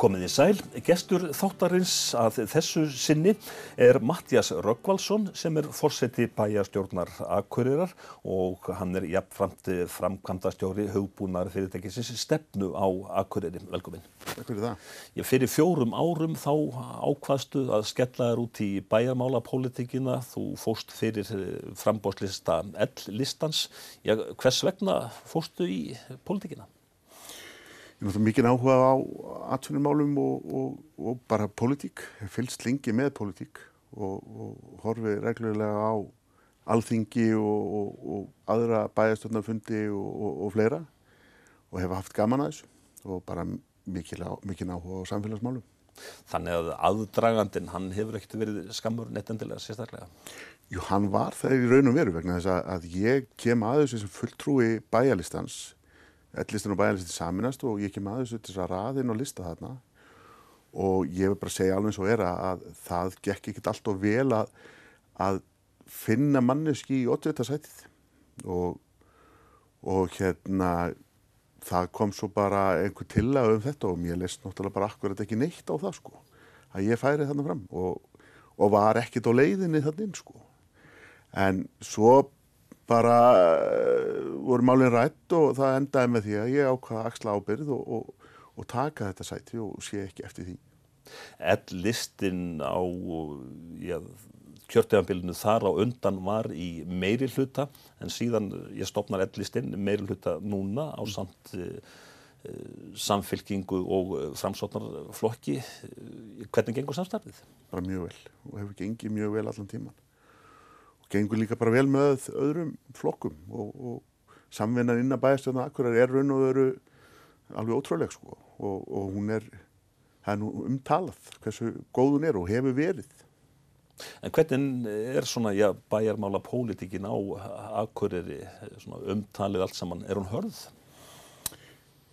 Komið í sæl, gestur þáttarins að þessu sinni er Mattias Röggvaldsson sem er fórseti bæjarstjórnar Akureyrar og hann er jafnframt framkvæmdastjóri hugbúnar fyrirtækisins stefnu á Akureyri. Velkomin. Takk fyrir það. Ég fyrir fjórum árum þá ákvaðstu að skella þér út í bæjarmálapólitíkina. Þú fóst fyrir frambóðslista L-listans. Hvers vegna fóstu í pólitíkina? Mikið áhuga á atvinnumálum og, og, og bara pólitík, fylgst lengi með pólitík og, og horfi reglulega á alþingi og aðra bæjastöndarfundi og fleira og hef haft gaman að þessu og bara mikið, áhuga á samfélagsmálum. Þannig að aðdragandin, hann hefur ekkert verið skammur nettendilega sérstaklega? Jú, hann var það í raun og veru vegna þess að ég kem að þessu sem fulltrúi bæjalistans ellistin og bæjarlistin saminast og ég kem að þessu til þess að raðinn og lista þarna. Og ég vil bara segja alveg eins og er að það gekk ekkert allt og vel að, að finna manneski í 80. sætið og, og hérna það kom svo bara einhver tillega um þetta og mér leist náttúrulega bara akkurat ekki neitt á það sko. Að ég færi þarna fram og, og var ekkert á leiðinni þarna inn sko. En svo bara uh, voru málinn rætt og það endaði með því að ég ákvaða axla ábyrð og, og, og taka þetta sæti og sé ekki eftir því. Ell listin á kjörteganbílinu þar á undan var í meiri hluta en síðan ég stopnar ell listin meiri hluta núna á samt uh, samfylkingu og framsóknarflokki. Hvernig gengur samstarfið? Bara mjög vel og hefur gengið mjög vel allan tíman gengur líka bara vel með öðrum flokkum og, og samvinnan inn að bæjastjóðna akkurar er raun og veru alveg ótrúleg sko og, og hún er, það er nú umtalað hversu góð hún er og hefur verið. En hvernig er svona, já, bæjarmála pólitíkin á akkuriri, umtalið allt saman, er hún hörð?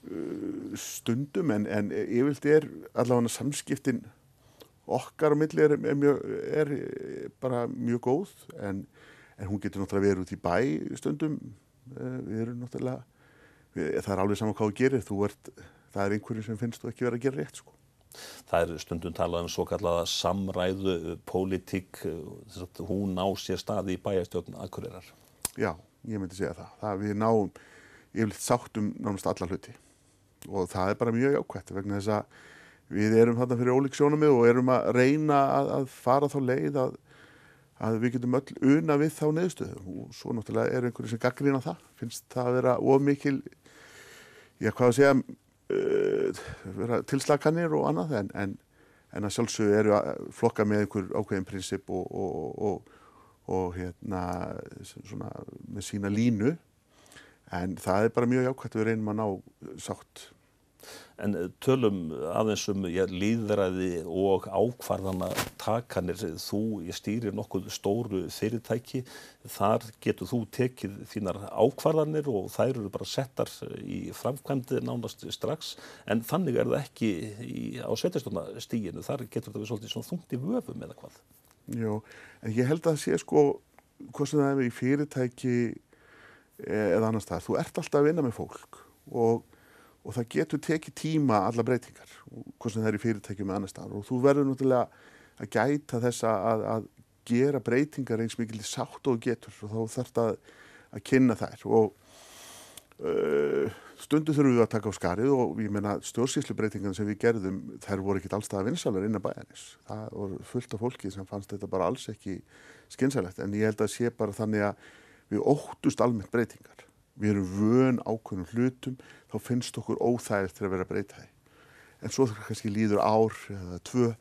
Uh, stundum en, en yfirlt er allavega samskiptin okkar á milli er, er, mjög, er bara mjög góð en, en hún getur náttúrulega verið út í bæ stundum. Eh, við erum náttúrulega við, það er alveg saman hvað þú gerir þú ert, það er einhverju sem finnst þú ekki verið að gera rétt sko. Það er stundum talað um svo kallaða samræðu pólitík hún ná sér staði í bæjastjókn Akureyrar. Já, ég myndi segja það, það við náum yfirleitt sáttum nánast alla hluti. Og það er bara mjög jákvæmt vegna þess að við erum þarna fyrir ólík sjónumið og erum að reyna að, að fara þá leið að, að við getum öll una við þá neðstöðu og svo náttúrulega er einhverju sem gaggrýna það, finnst það að vera ofmikil, já hvað að segja, uh, tilslaganir og annað en, en, en að sjálfsögðu eru að flokka með einhver ákveðin prinsip og, og, og, og hérna svona með sína línu. En það er bara mjög jákvæmt að við reynum að ná sátt En tölum aðeins um ja, líðræði og ákvarðana takanir. Þú stýrir nokkuð stóru fyrirtæki. Þar getur þú tekið þínar ákvarðanir og þær eru bara settar í framkvæmdi nánast strax. En þannig er það ekki í, á sveitastofnastíginu. Þar getur það við svolítið þungt í vöfum eða hvað. Jó, en ég held að sé sko hvað sem það er í fyrirtæki eða annars það. Þú ert alltaf að vinna með fólk og og það getur tekið tíma alla breytingar hvort sem það er í fyrirtækjum með annar staðar. Og þú verður náttúrulega að gæta þessa að, að gera breytingar eins mikil sátt og getur. Og þá þarf það að kynna þær. Og uh, stundu þurfum við að taka á skarið og ég meina stjórnsýslu sem við gerðum þær voru ekkit allstað að vinsalar inn að bæjanis það voru fullt af fólki sem fannst þetta bara alls ekki skynsalegt en ég held að sé bara þannig að við óttust almennt breytingar við erum vön ákveðnum hlutum þá finnst okkur óþægilegt til að vera að breyta því. En svo þegar kannski líður ár eða tvö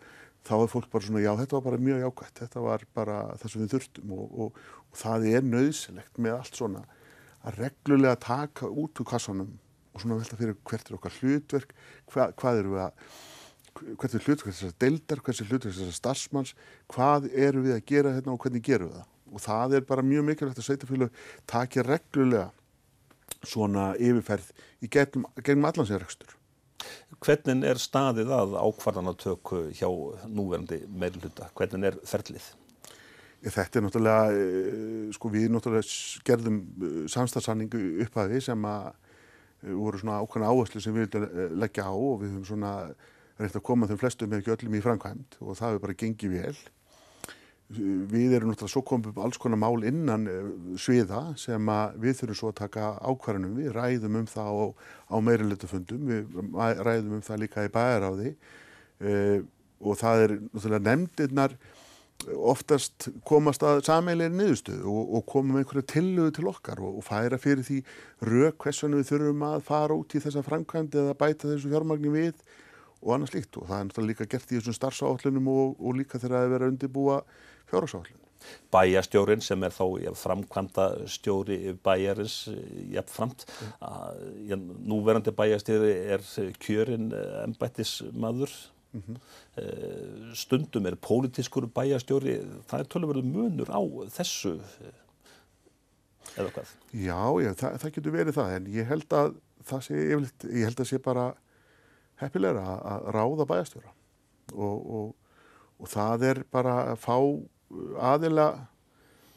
þá er fólk bara svona já þetta var bara mjög jákvæmt þetta var bara það sem við þurftum. Og, og, og það er nöðsilegt með allt svona að reglulega taka út úr kassanum og svona velta fyrir hvert er okkar hlutverk hva, hvað eru við að hvert er hlutverk þessar deildar, hvert er hlutverk þessar starfsmanns, hvað eru við að gera hérna og hvernig gerum við það? Og það er bara mjög mikilvægt að sveitafélag taki reglulega svona yfirferð í gegnum, gegnum allansérrekstur. Hvernig er staðið að ákvarðanatöku hjá núverandi meirluta? Hvernig er ferlið? Þetta er náttúrulega, eh, sko við náttúrulega gerðum eh, samstagsanningu upphæði sem að eh, voru svona ákvæmna áherslu sem við vildum leggja á og við höfum svona reynt að koma þeim flestum eða ekki öllum í framkvæmt og það hefur bara gengið vel. Við erum náttúrulega svo komið upp alls konar mál innan eh, sviða sem við þurfum svo að taka ákvarðanum. Við ræðum um það á, á meirinleitafundum, við ræðum um það líka í bæjaráði uh, og það er náttúrulega nefndirnar oftast komast að sameilir niðurstöðu og, og koma með einhverja tillögu til okkar og, og færa fyrir því rauk hversuna við þurfum að fara út í þessa framkvæmdi eða bæta þessu fjármagni við og annars líkt og það er náttúrulega líka gert í þessum starfsáallunum og, og líka þegar að undirbúa fjárhásáallunum. Bæjastjórin sem er þá framkvæmda stjóri bæjarins jafnframt. Mm. Núverandi bæjastjóri er kjörin embættismadur Mm -hmm. Stundum er pólitískur bæjastjóri, það er tölurverðu munur á þessu eða hvað? Já, já það, það getur verið það en ég held að það sé, yfirleitt, ég held að sé bara heppilegra að ráða bæjastjóra og, og, og það er bara að fá aðila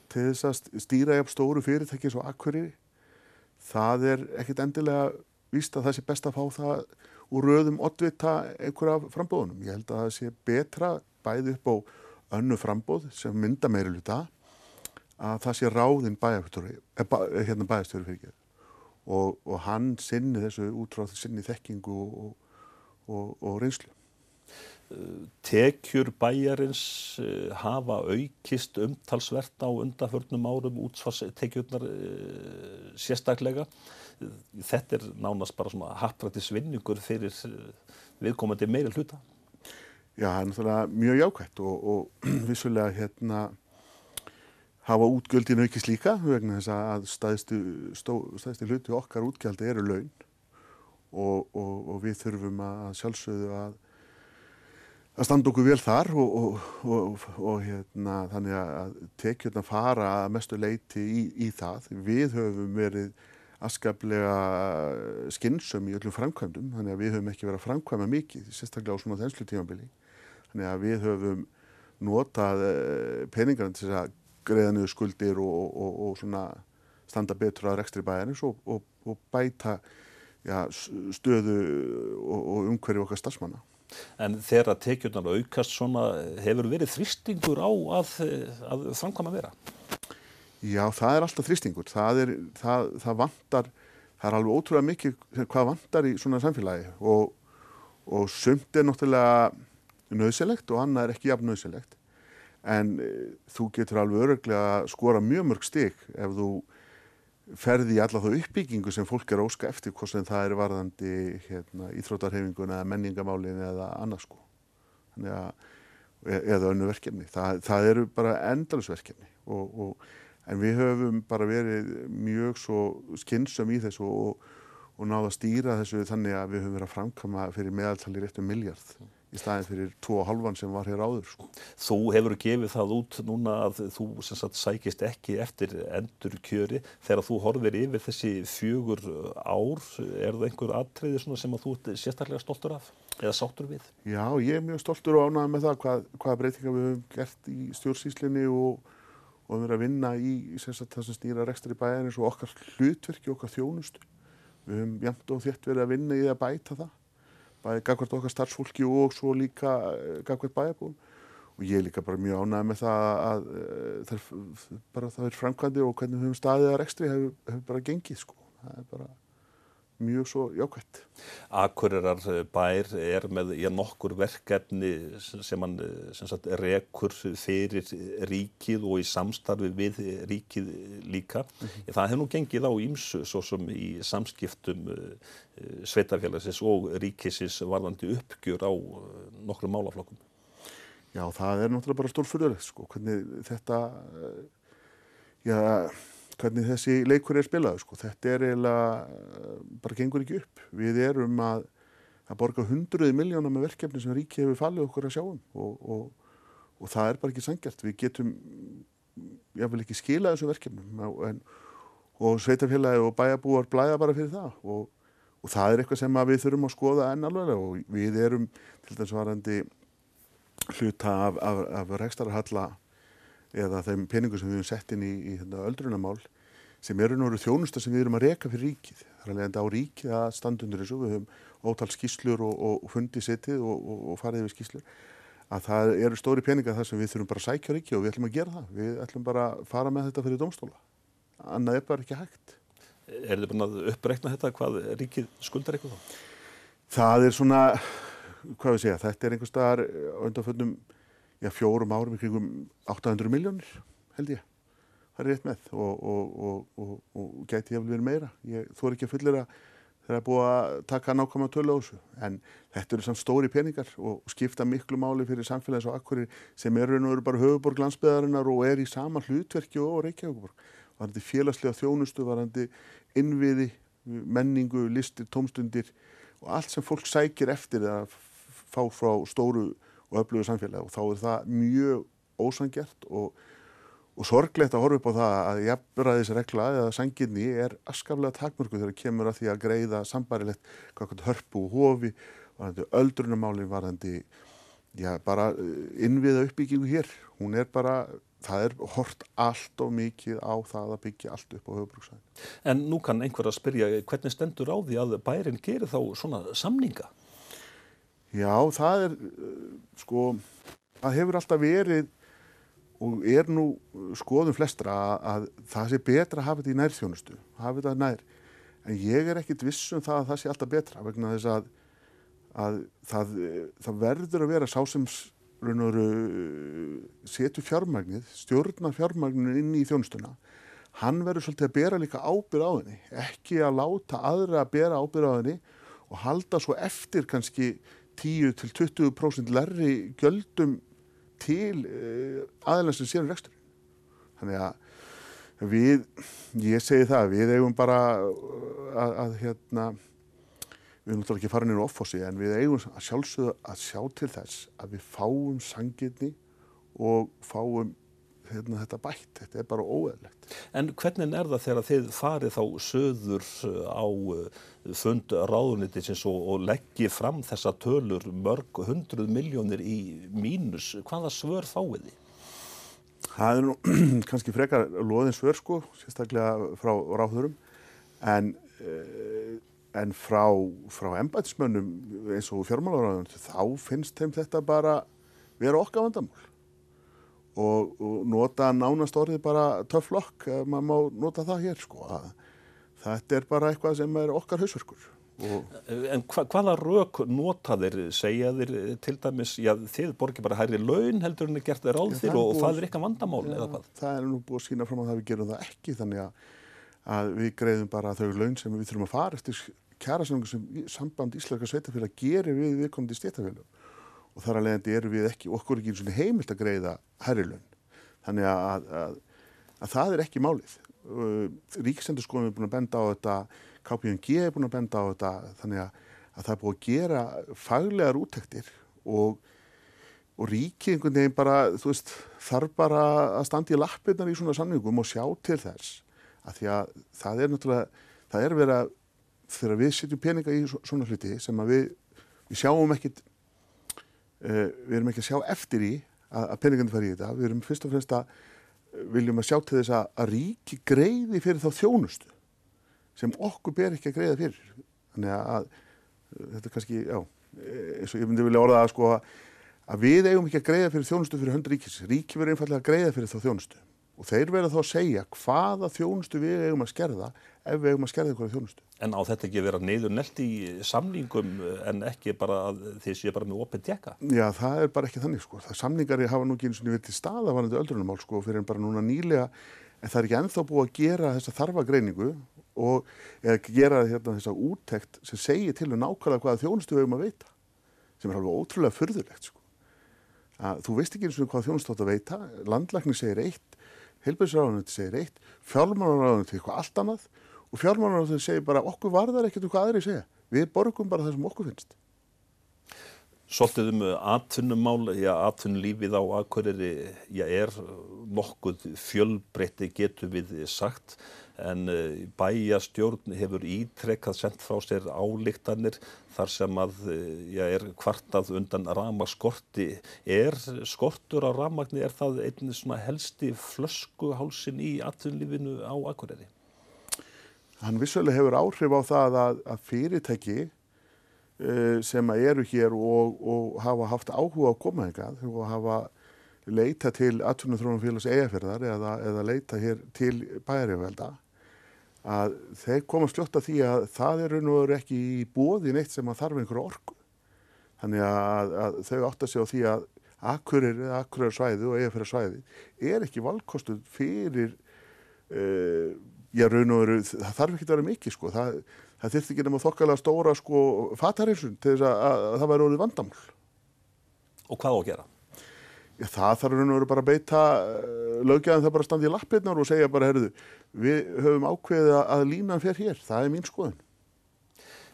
til þess að stýra jafn stóru fyrirtæki svo akkurir það er ekkit endilega víst að það sé best að fá það úr röðum oddvita einhverja frambóðunum. Ég held að það sé betra bæði upp á önnu frambóð sem mynda meiri luta að það sé ráðinn bæjarstjóri eh, hérna bæjarstjóri fyrir ekki og, og hann sinni þessu útráð sinni þekkingu og, og, og reynslu. Tekjur bæjarins eh, hafa aukist umtalsvert á undaförnum árum útsvarstekjurnar eh, sérstaklega þetta er nánast bara svona hattrættisvinningur fyrir eh, viðkomandi meiri hluta. Já, það er náttúrulega mjög jákvæmt og, og vissulega hérna hafa útgjöldin aukist líka vegna þess að staðistu, staðistu hluti okkar útgjaldi eru laun og, og, og við þurfum að sjálfsögðu að að standa okkur vel þar og, og, og hérna, þannig að tekjurna fara að mestu leiti í, í það. Við höfum verið askaplega skinnsum í öllum framkvæmdum þannig að við höfum ekki verið að framkvæma mikið sérstaklega á svona þenslu tímanbili þannig að við höfum notað eh, peningarinn til að greiða niður skuldir og, og, og standa betur að rekstri bæjarins og, og bæta ja, stöðu og umhverju okkar starfsmanna. En þegar að tekjurnar aukast svona hefur verið þrýstingur á að, að framkvæma vera? Já, það er alltaf þrýstingur. Það, er, það, það vantar, það er alveg ótrúlega mikið hvað vantar í svona samfélagi og, og sumt er náttúrulega nöðselegt og annað er ekki jafn nöðselegt. En e, þú getur alveg öruglega að skora mjög mörg stygg ef þú ferði í alla þá uppbyggingu sem fólk er óska eftir hvort sem það er varðandi hérna, íþrótarhefinguna eða menningamálin eða annars sko. E, eða önnu verkefni. Það, það eru bara endalusverkefni og, og en við höfum bara verið mjög svo skynsum í þessu og, og náða að stýra þessu þannig að við höfum verið að framkama fyrir meðaltali réttum miljard í staðin fyrir 2,5 sem var hér áður. Sko. Þú hefur gefið það út núna að þú sagt, sækist ekki eftir endur kjöri þegar þú horfir yfir þessi fjögur ár, er það einhver aðtreyði sem að þú ert sérstaklega stoltur af eða sáttur við? Já, ég er mjög stoltur og ánægð með það hvað, hvaða breytinga við höfum gert í stjórnsýslinni og og við erum að vinna í sagt, það sem stýra rekstari bæjarins og okkar hlutverki, okkar þjónustu. Við höfum jæmt og þétt verið að vinna í að bæta það, bæði gagvart okkar starfsfólki og svo líka eh, gagvart bæjarbúum. Og ég er líka bara mjög ánægð með það að eh, það, það er framkvæmdi og hvernig við höfum staðið að rekstri hefur hef bara gengið sko. Það er bara mjög svo jákvæmt. Akureyrar bær er með í nokkur verkefni sem hann sem sagt, rekur fyrir ríkið og í samstarfi við ríkið líka. Mm -hmm. Það hefur nú gengið á ímsu svo sem í samskiptum uh, sveitafélagsins og ríkisins varðandi uppgjur á uh, nokkru málaflokkum. Já, það er náttúrulega bara stór fyrirlegt sko, hvernig þetta, uh, já, hvernig þessi leikur er spilað sko. þetta er eiginlega bara gengur ekki upp við erum að, að borga hundruði miljónar með verkefni sem ríki hefur fallið okkur að sjáum og, og, og það er bara ekki sangjart við getum vil ekki skila þessu verkefnum en, og sveitafélagi og bæjabúar blæða bara fyrir það og, og það er eitthvað sem við þurfum að skoða enn alveg og við erum til dæs varandi hluta af, af, af rekstarahalla eða þeim peningum sem við hefum sett inn í, í hérna, öldrunamál sem eru náttúrulega þjónusta sem við erum að reka fyrir ríkið. Það er alveg enda á ríkið að standundur þessu, við höfum ótal skýslur og, og, og fundið sittið og, og farið yfir skýslur, að það eru stóri peningar þar sem við þurfum bara að sækja ríkið og við ætlum að gera það. Við ætlum bara að fara með þetta fyrir domstóla. Annað er bara ekki hægt. Er þið búin að uppreikna þetta hvað ríkið skuldar eitthvað þá? Það er svona, hvað við segja, þetta er einhver staðar undanföldum já, fjórum árum í kringum 800 miljónir held ég. Það er rétt með og, og, og, og gæti ég að vera meira. Ég, þú er ekki að fullera þegar það er búið að taka nákvæmlega tölu á þessu. En þetta eru samt stóri peningar og skipta miklu máli fyrir samfélags og akkurir sem eru nú eru bara höfuborg landsbyðarinnar og er í sama hlutverki og Reykjavíkuborg. Varandi félagslega þjónustu, varandi innviði, menningu, listir, tómstundir og allt sem fólk sækir eftir að fá frá stóru og öflugu samfélagi og þá er það mjög ósangjart og, og sorglegt að horfa upp á það að jafnræðisregla eða sanginni er askaflega takmörku þegar kemur að því að greiða sambarilegt hvað hörpu og hofi varandi öldrunamáli varandi já, bara eh, innviða uppbyggingu hér hún er bara það er hort allt og mikið á það að byggja allt upp á höfubrúksæðin. En nú kann einhver að spyrja hvernig stendur á því að bærin gerir þá svona samninga? Já, það er, sko, það hefur alltaf verið og er nú skoðum flestra að, að það sé betra að hafa þetta í nærþjónustu, hafa þetta nær. En ég er ekkit vissum það að það sé alltaf betra vegna þess að, að það, það verður að vera sá sem setur fjármagnið, stjórnar fjármagninu inn í þjónustuna. Hann verður svolítið að bera líka ábyrð á henni, ekki að láta aðra að bera ábyrð á henni og halda svo eftir kannski 10-20% lærri gjöldum til uh, aðeins sem séum rekstur. Þannig að við, ég segi það, við eigum bara að, að hérna, við erum náttúrulega ekki farin inn á offossi en við eigum að sjálfsögða að sjá til þess að við fáum sangirni og fáum hérna, þetta bætt. Þetta er bara óeðlegt. En hvernig er það þegar þið farið þá söður á fund ráðunitins og, og leggji fram þessa tölur mörg hundruð miljónir í mínus? Hvaða svör fáið þið? Það er nú kannski frekar loðin svör sko, sérstaklega frá ráðurum en uh, en frá, frá embætismönnum eins og fjármálaráðunum þá finnst þeim þetta bara vera okkar vandamál og, og nota nánast orðið bara tough luck, maður má nota það hér sko að þetta er bara eitthvað sem er okkar hausverkur. En hva, hvaða rauk nota þeir, segja þeir til dæmis, já þið borgir bara hærri laun heldur en það gert þeir áð þér og, og það er eitthvað vandamál ja, eða hvað? Það er nú búið að sína fram að það við gerum það ekki þannig að að við greiðum bara þau laun sem við þurfum að fara eftir kjærasamlingu sem samband Ísleika sveitafélag gerir við viðkomandi stéttafélag og þar að leiðandi eru við ekki, okkur ekki eins og heimilt að greiða herri laun. Þannig að, að, að það er ekki málið. Ríkisendurskóðum er búin að benda á þetta, KPMG er búin að benda á þetta, þannig að, að það er búin að gera faglegar úttektir og, og ríkið einhvern veginn bara, veist, þarf bara að standa í lappirnar í svona samningum og sjá til þess að því að það er náttúrulega, það er verið að þegar við setjum peninga í svona hluti sem að við, við sjáum ekkit uh, við erum ekki að sjá eftir í að, peningandi fari í þetta, við erum fyrst og fremst að viljum að sjá til þess að, ríki greiði fyrir þá þjónustu sem okkur ber ekki að greiða fyrir. Þannig að, að þetta er kannski, já eins og ég myndi vilja orða að sko að við eigum ekki að greiða fyrir þjónustu fyrir hönd ríkis. Ríki verður einfallega að greiða fyrir þá þjónustu. Og þeir verða þá að segja hvaða þjónustu við eigum að skerða ef við eigum að skerða einhverja þjónustu. En á þetta ekki að vera neyður nelt í samningum en ekki bara að þið séu bara með opið tjekka? Já, það er bara ekki þannig sko. Það samningari hafa nú ekki eins og verið til staða varandi öldrunumál sko fyrir en bara núna nýlega en það er ekki enþá búið að gera þessa þarfagreiningu og eða gera hérna, þessa úttekt sem segir til um nákvæmlega hvaða þjónustu við eigum að veita sem er alveg ótrúlega förðulegt sko. Að, þú veist ekki eins og hvað þjónustu átt að landlækni segir eitt heilbæðisráðunandi segir og bara okkur varðar ekkert um hvað aðri segja. Við borgum bara það sem okkur finnst. Svolítið um atvinnumál, já atvinnulífið á Akureyri, já er nokkuð fjölbreytti getur við sagt en eh, bæjastjórn hefur ítrekkað sendt frá sér álíktanir þar sem að eh, já, er kvartað undan ramaskorti. Er skortur á ramagni, er það einnig svona helsti flöskuhálsin í atvinnlífinu á Akureyri? Hann vissulega hefur áhrif á það að, að fyrirtæki uh, sem eru hér og, og hafa haft áhuga á komaðingað og hafa leita til 18. félags eigafyrðar eða, eða leita hér til bæjarjöfvelda að þeir koma sljótt að því að það eru nú ekki í bóðin eitt sem að þarf einhverju orku. Þannig að, að þau átt að segja á því að akkurir, akkurir svæði og eigafyrðar svæði er ekki valkostuð fyrir, uh, já raun og veru, það þarf ekki að vera mikið sko, það, það þurfti ekki nema þokkalega stóra sko fatareysun til þess að, að, að það væri orðið vandaml. Og hvað á að gera? Já, það þarf raun og veru bara að beita uh, löggjæðan það bara að standa í lappirnar og segja bara, herruðu, við höfum ákveðið að línan fer hér, það er mín skoðun.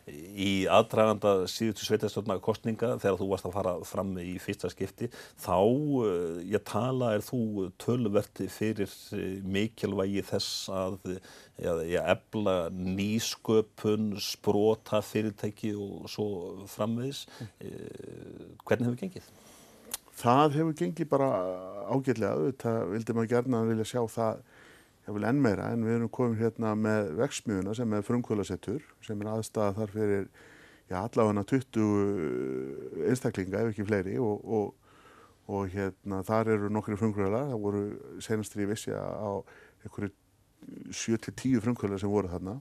Í aðdraganda síðustu sveitarstjórna kostninga þegar þú varst að fara fram í fyrsta skipti þá, uh, ég tala, er þú tölvert fyrir mikilvægi þess að ég ebla nýsköpun, sprota fyrirtæki og svo framvegis. Mm. Hvernig hefur gengið? Það hefur gengið bara ágætlega, það vildi maður gerna að vilja sjá það vil enn meira en við erum komin hérna með vexmiðuna sem er frumkvölasettur sem er aðstæða þar fyrir já, allavega 20 einstaklinga ef ekki fleiri og, og, og hérna þar eru nokkri frumkvölar, það voru senastri vissi á einhverju 7-10 frumkvölar sem voru þarna.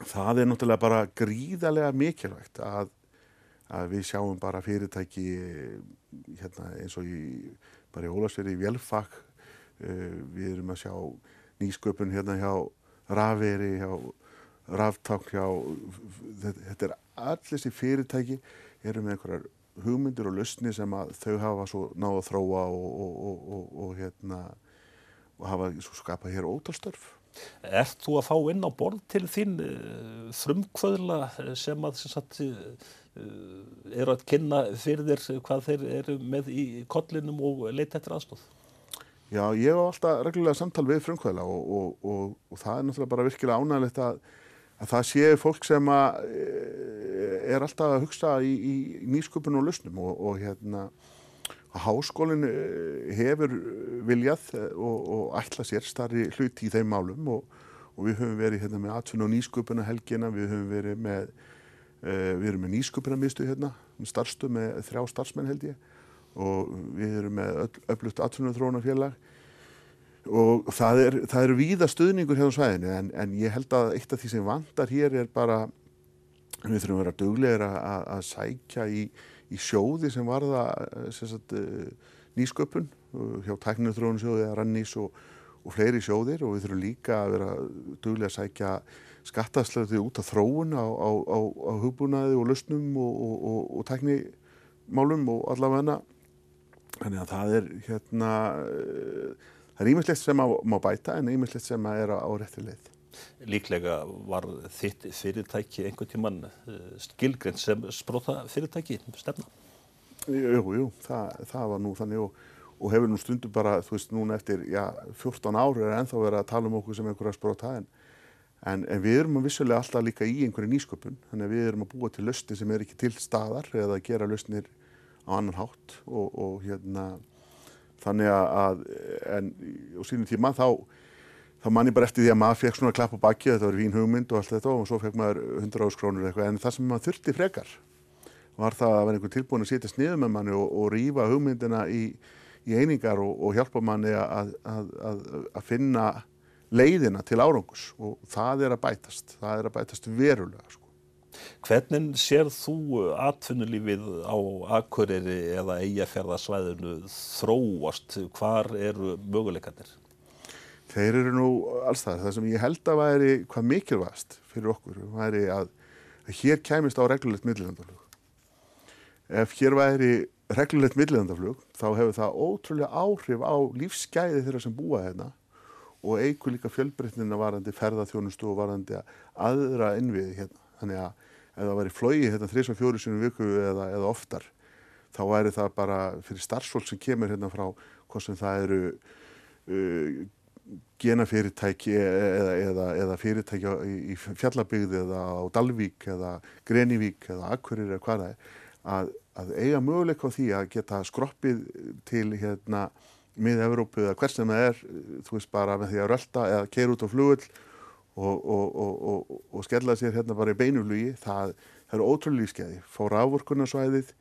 Það er náttúrulega bara gríðarlega mikilvægt að, að við sjáum bara fyrirtæki hérna eins og í bara í Ólarsfjörði í Vélfag Eh, við erum að sjá nýsköpun hérna hjá rafveri, hjá raftákn, hjá, þetta er allir þessi fyrirtæki eru með einhverjar hugmyndir og lausni sem að þau hafa svo náðu að þróa og, og, og, og hérna og hafa skapað hér ótalstörf. Er þú að fá inn á borð til þín uh, frumkvöðla sem að sem sagt, uh, eru að kynna fyrir þér hvað þeir eru með í kollinum og leita eftir aðstóð? Já, ég á alltaf reglulega samtal við frumkvæðla og, og, og, og það er náttúrulega bara virkilega ánægilegt að, að það sé fólk sem að, eh, er alltaf að hugsa í, í nýsköpun og lusnum og hérna háskólinn eh, hefur viljað og ætla sér starri hluti í þeim málum og við höfum verið hérna með atfinn og nýsköpuna helgina, við höfum verið með, uh, við erum með nýsköpuna mistu hérna, starfstu með þrjá starfsmenn held ég og við erum með öflugt atvinnumþróunarfélag og það er, það er víða stuðningur hérna á svæðinu en, en ég held að eitt af því sem vandar hér er bara við þurfum að vera duglegir að, að sækja í, í sjóði sem varða sem sagt, eh, nýsköpun hjá tæknumþróunarsjóði eða rannís og, og fleiri sjóðir. Og við þurfum líka að vera duglega að sækja skattaslæði út af þróun á, á, á, á hugbúnaði og lustnum og, og, og tæknimálum og allavega Þannig að það er hérna, uh, það er ímyndilegt sem að má bæta en ímyndilegt sem að er á rétti leið. Líklega var þitt fyrirtæki einhvern tíman uh, skilgrend sem spróta fyrirtæki stefna? Jú, jú, það, það var nú þannig og, og hefur nú stundum bara, þú veist, núna eftir já, 14 ári er ennþá verið að tala um okkur sem einhverja spróta en, en, en við erum vissulega alltaf líka í einhverju nýsköpun, þannig að við erum að búa til löstin sem er ekki til staðar eða að gera löstinir á annan hátt og, og hérna þannig að en á sínum tíma þá þá man ég bara eftir því að maður fekk svona klapp á bakki þetta var fín hugmynd og allt þetta og svo fekk maður 100 áskrónur eitthvað en það sem maður þurfti frekar var það að vera einhvern tilbúin að setja sniðum með manni og, og rýfa hugmyndina í, í einingar og, og hjálpa manni að, að, að, að finna leiðina til árangus og það er að bætast, það er að bætast verulega sko. Hvernig sér þú atvinnulífið á Akureyri eða eigafjörðarsvæðinu þróast? Hvar eru möguleikarnir? Þeir eru nú alls það. Það sem ég held að væri hvað mikilvægast fyrir okkur væri að, að hér kæmist á reglulegt millilandaflug. Ef hér væri reglulegt millilandaflug þá hefur það ótrúlega áhrif á lífsgæði þeirra sem búa hérna og eigur líka fjölbreytnina varandi ferðarþjónustu og varandi aðra innviði hérna. Þannig að ef það væri flói hérna þrís og fjóri sinum viku eða, eða oftar þá væri það bara fyrir starfsfólk sem kemur hérna frá hvort sem það eru uh, genafyrirtæki eða, eða, eða fyrirtæki í fjallabygði eða á Dalvík eða Grenivík eða Akkurir eða hvað það er að, að eiga möguleik á því að geta skroppið til hérna mið-Európu eða hvers sem það er, þú veist bara með því að rölda eða keira út á flugull og, og, og, og skella sér hérna bara í beinuflugi, það, það eru ótrúlega lífskeiði, fá rávorkunarsvæðið,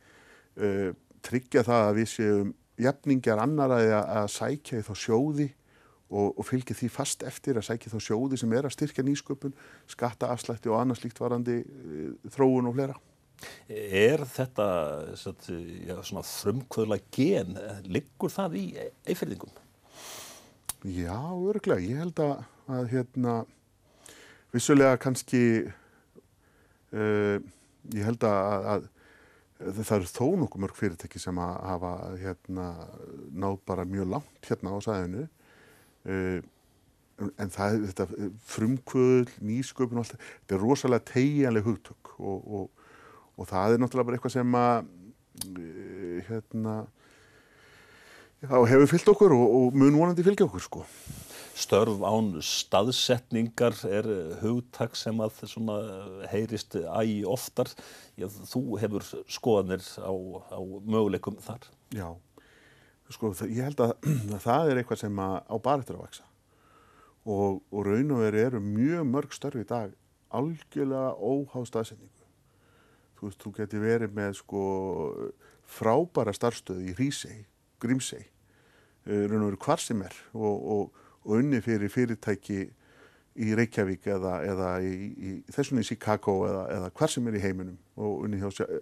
uh, tryggja það að við séum jafningar annar að, að sækja þá sjóði og fylgja því fast eftir að sækja þá sjóði sem er að styrkja nýsköpun, skatta afslætti og annars líkt varandi uh, þróun og flera. Er þetta frumkvöðla gen, liggur það í eifirðingum? Já, örglega. Ég held að, að hérna, vissulega kannski, uh, ég held að, að, að það eru þó nokkuð mörg fyrirtæki sem að hafa hérna, náð bara mjög langt hérna á sæðinu. Uh, en það þetta frumkvöðl, nýsköpun og allt, þetta er rosalega tegjanleg hugtök og, og og það er náttúrulega bara eitthvað sem að eh, hérna já, hefur fyllt okkur og, og mun vonandi fylgja okkur sko. Störf án staðsetningar er hugtak sem að heyrist ægi oftar. Já, þú hefur skoðanir á, á möguleikum þar. Já, sko ég held að, að það er eitthvað sem á bara eftir að vaksa og, og raun og veri eru mjög mörg störf í dag algjörlega óhá staðsetningu þú veist, þú geti verið með sko frábæra starfstöði í Hrísei, Grímsei, eh, raun og veru hvar sem er og, og, og unni fyrir fyrirtæki í Reykjavík eða, eða í, í þessunni í Chicago eða, eða hvar sem er í heiminum og unni hjá sér.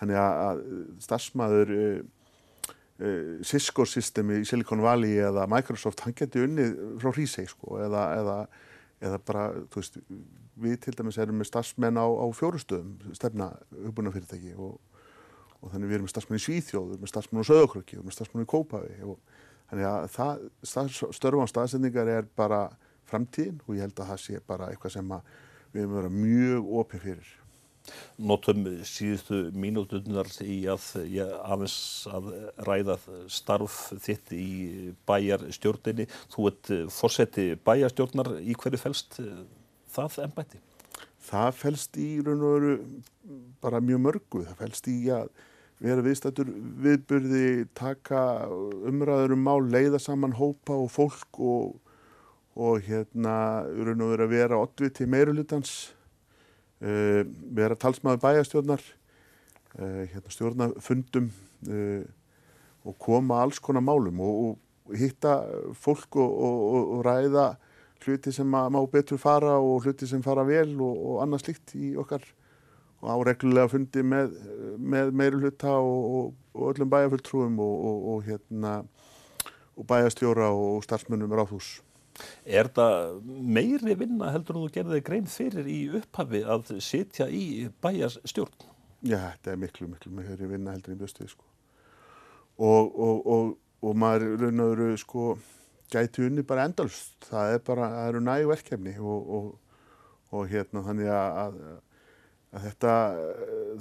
Þannig að starfsmæður uh, uh, Cisco systemi í Silicon Valley eða Microsoft, hann geti unni frá Hrísei sko eða, eða, eða bara, þú veist, við til dæmis erum með starfsmenn á, á fjórustöðum, stefna uppbúinafyrirtæki og, og þannig við erum með starfsmenn í Svíþjóð, við erum með starfsmenn á Söðokröki, við erum með starfsmenn í Kópavi og þannig að það, störfan staðsendingar er bara framtíðin og ég held að það sé bara eitthvað sem við erum vera mjög opið fyrir. Notum síðustu mínútunar í að ég aðeins að ræða starf þitt í bæjarstjórninni. Þú ert fórseti bæjarstjórnar í hverju fælst það ennbætti? Það fælst í raun og veru bara mjög mörgu. Það fælst í að vera viðstættur viðbyrði, taka umræður um mál, leiða saman hópa og fólk og, og hérna raun og veru að vera oddvið til meirulutans, uh, eh, vera talsmaður bæjastjórnar, uh, hérna, stjórnafundum uh, og koma alls konar málum og, og hitta fólk og, og ræða hluti sem má betur fara og hluti sem fara vel og annað slikt í okkar og áreglulega fundi með, með meiri hluta og, og öllum bæjarfulltrúum og hérna og bæjastjóra og starfsmunum ráðhús. Er það meiri vinna heldur þú gerðið grein fyrir í upphafi að sitja í bæjarstjórn? Já, þetta er miklu, miklu meiri vinna heldur í bjöstuði sko. Og, og, og, og maður raun og veru sko gæti unni bara endalust. Það er bara, það eru nægu verkefni og, og, og hérna þannig að, að þetta,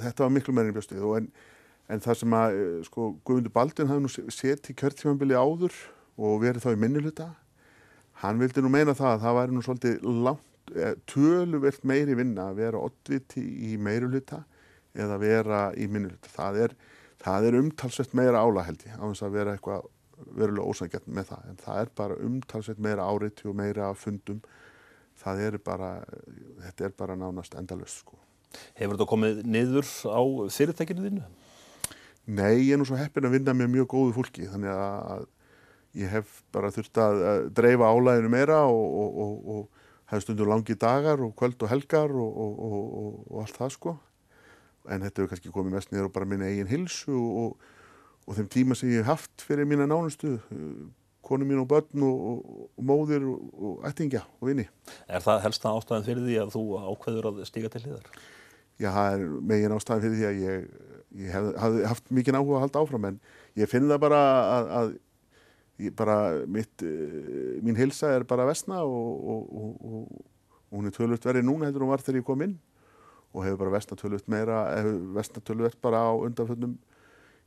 þetta var miklu meirinn bjöstuð en, en það sem að sko Guðmundur Baldin hafði nú sett í kjörtímanbili áður og verið þá í minnuluta hann vildi nú meina það að það væri nú svolítið langt, eh, töluvert meiri vinna að vera oddviti í meiruluta eða vera í minnuluta. Það er, það er umtalsvett meira ála held ég á þess að vera eitthvað verulega ósangjarn með það en það er bara umtalsveit meira áriðt og meira fundum það er bara, þetta er bara nánast endalust sko. Hefur þetta komið niður á fyrirtækinu þínu? Nei, ég er nú svo heppin að vinna með mjög góðu fólki þannig að ég hef bara þurft að dreifa álæðinu meira og, og, og, og hef stundur langi dagar og kvöld og helgar og allt það sko en þetta hefur kannski komið mest niður á bara minna eigin hilsu og og þeim tíma sem ég hef haft fyrir mína nánustu konu mín og börn og, og, og móðir og, ættingja og vini. Er það helsta ástæðan fyrir því að þú ákveður að stiga til hliðar? Já, það er megin ástæðan fyrir því að ég, ég hef, haf haft mikið áhuga að halda áfram en ég finn það bara að, að bara mitt, eh, mín hilsa er bara vestna og hún er tölvöld verið núna heldur hún var þegar ég kom inn og hefur bara vestna tölvöld meira, hefur vestna tölvöld bara á undanföldum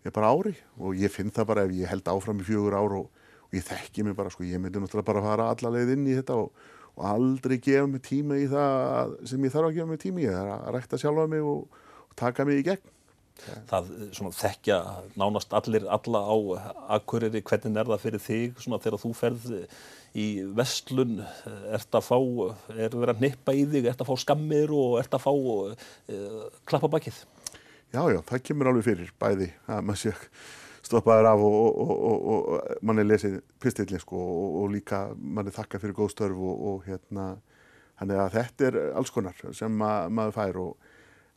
ég er bara ári. Og ég finn það bara ef ég held áfram í fjögur ár og, og ég þekki mig bara sko, ég myndi náttúrulega bara fara allarleið inn í þetta og, og aldrei gefa mig tíma í það sem ég þarf að gefa mig tíma í það er að rækta sjálfa mig og, og taka mig í gegn Það svona, þekkja nánast allir alla á akkuriri, hvernig er það fyrir þig svona, þegar þú ferð í vestlun, ert að fá, er verið að nippa í þig, ert að fá skammir og ert að fá uh, klappa bakið? Já, já, það kemur alveg fyrir bæði að maður sé stoppaður af og, og, og, og mann er lesið pistillin sko og líka mann er þakka fyrir góð störf og hérna, þannig að þetta er alls konar sem ma maður fær og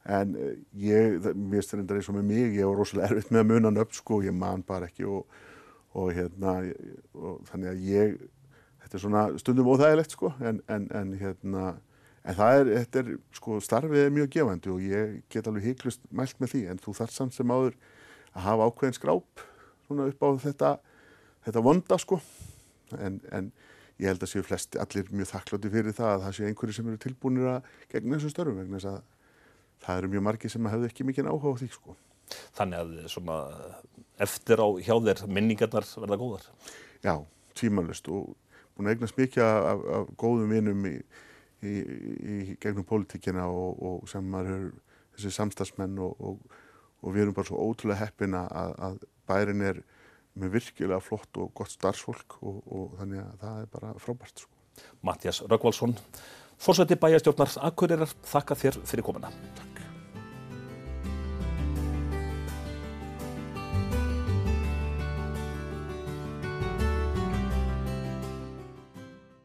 en ég, mér styrndar eins og með mig, ég var rosalega erfitt með að muna nöfn sko, ég man bara ekki og, hérna, þannig að ég, þetta er svona stundum óþægilegt sko, en, en, en hérna, en það er, þetta er, sko, starfið er mjög gefandi og ég get alveg heiklust mælt með því, en þú þarf samt sem áður að hafa ákveðin skráp svona upp á þetta, þetta vonda sko, en, en ég held að séu flesti allir mjög þakklóti fyrir það að það séu einhverju sem eru tilbúinir að gegna þessu störfum vegna þess að það eru mjög margi sem hefðu ekki mikið áhuga á því sko. Þannig að svona, eftir á hjá þér minningarnar verða góðar? Já, tvímanlust og búin að eignast mikið af, af góðum vinum í, í, í gegnum pólitíkina og, og sem maður er þessi samstagsmenn og, og, og við erum bara svo ótrúlega heppina að, að bærin er með virkilega flott og gott starfsfólk og þannig að það er bara frábært sko. Mattias Röggvaldsson Fórsvætti bæjastjórnar Akureyrar, þakka þér fyrir komuna. Takk.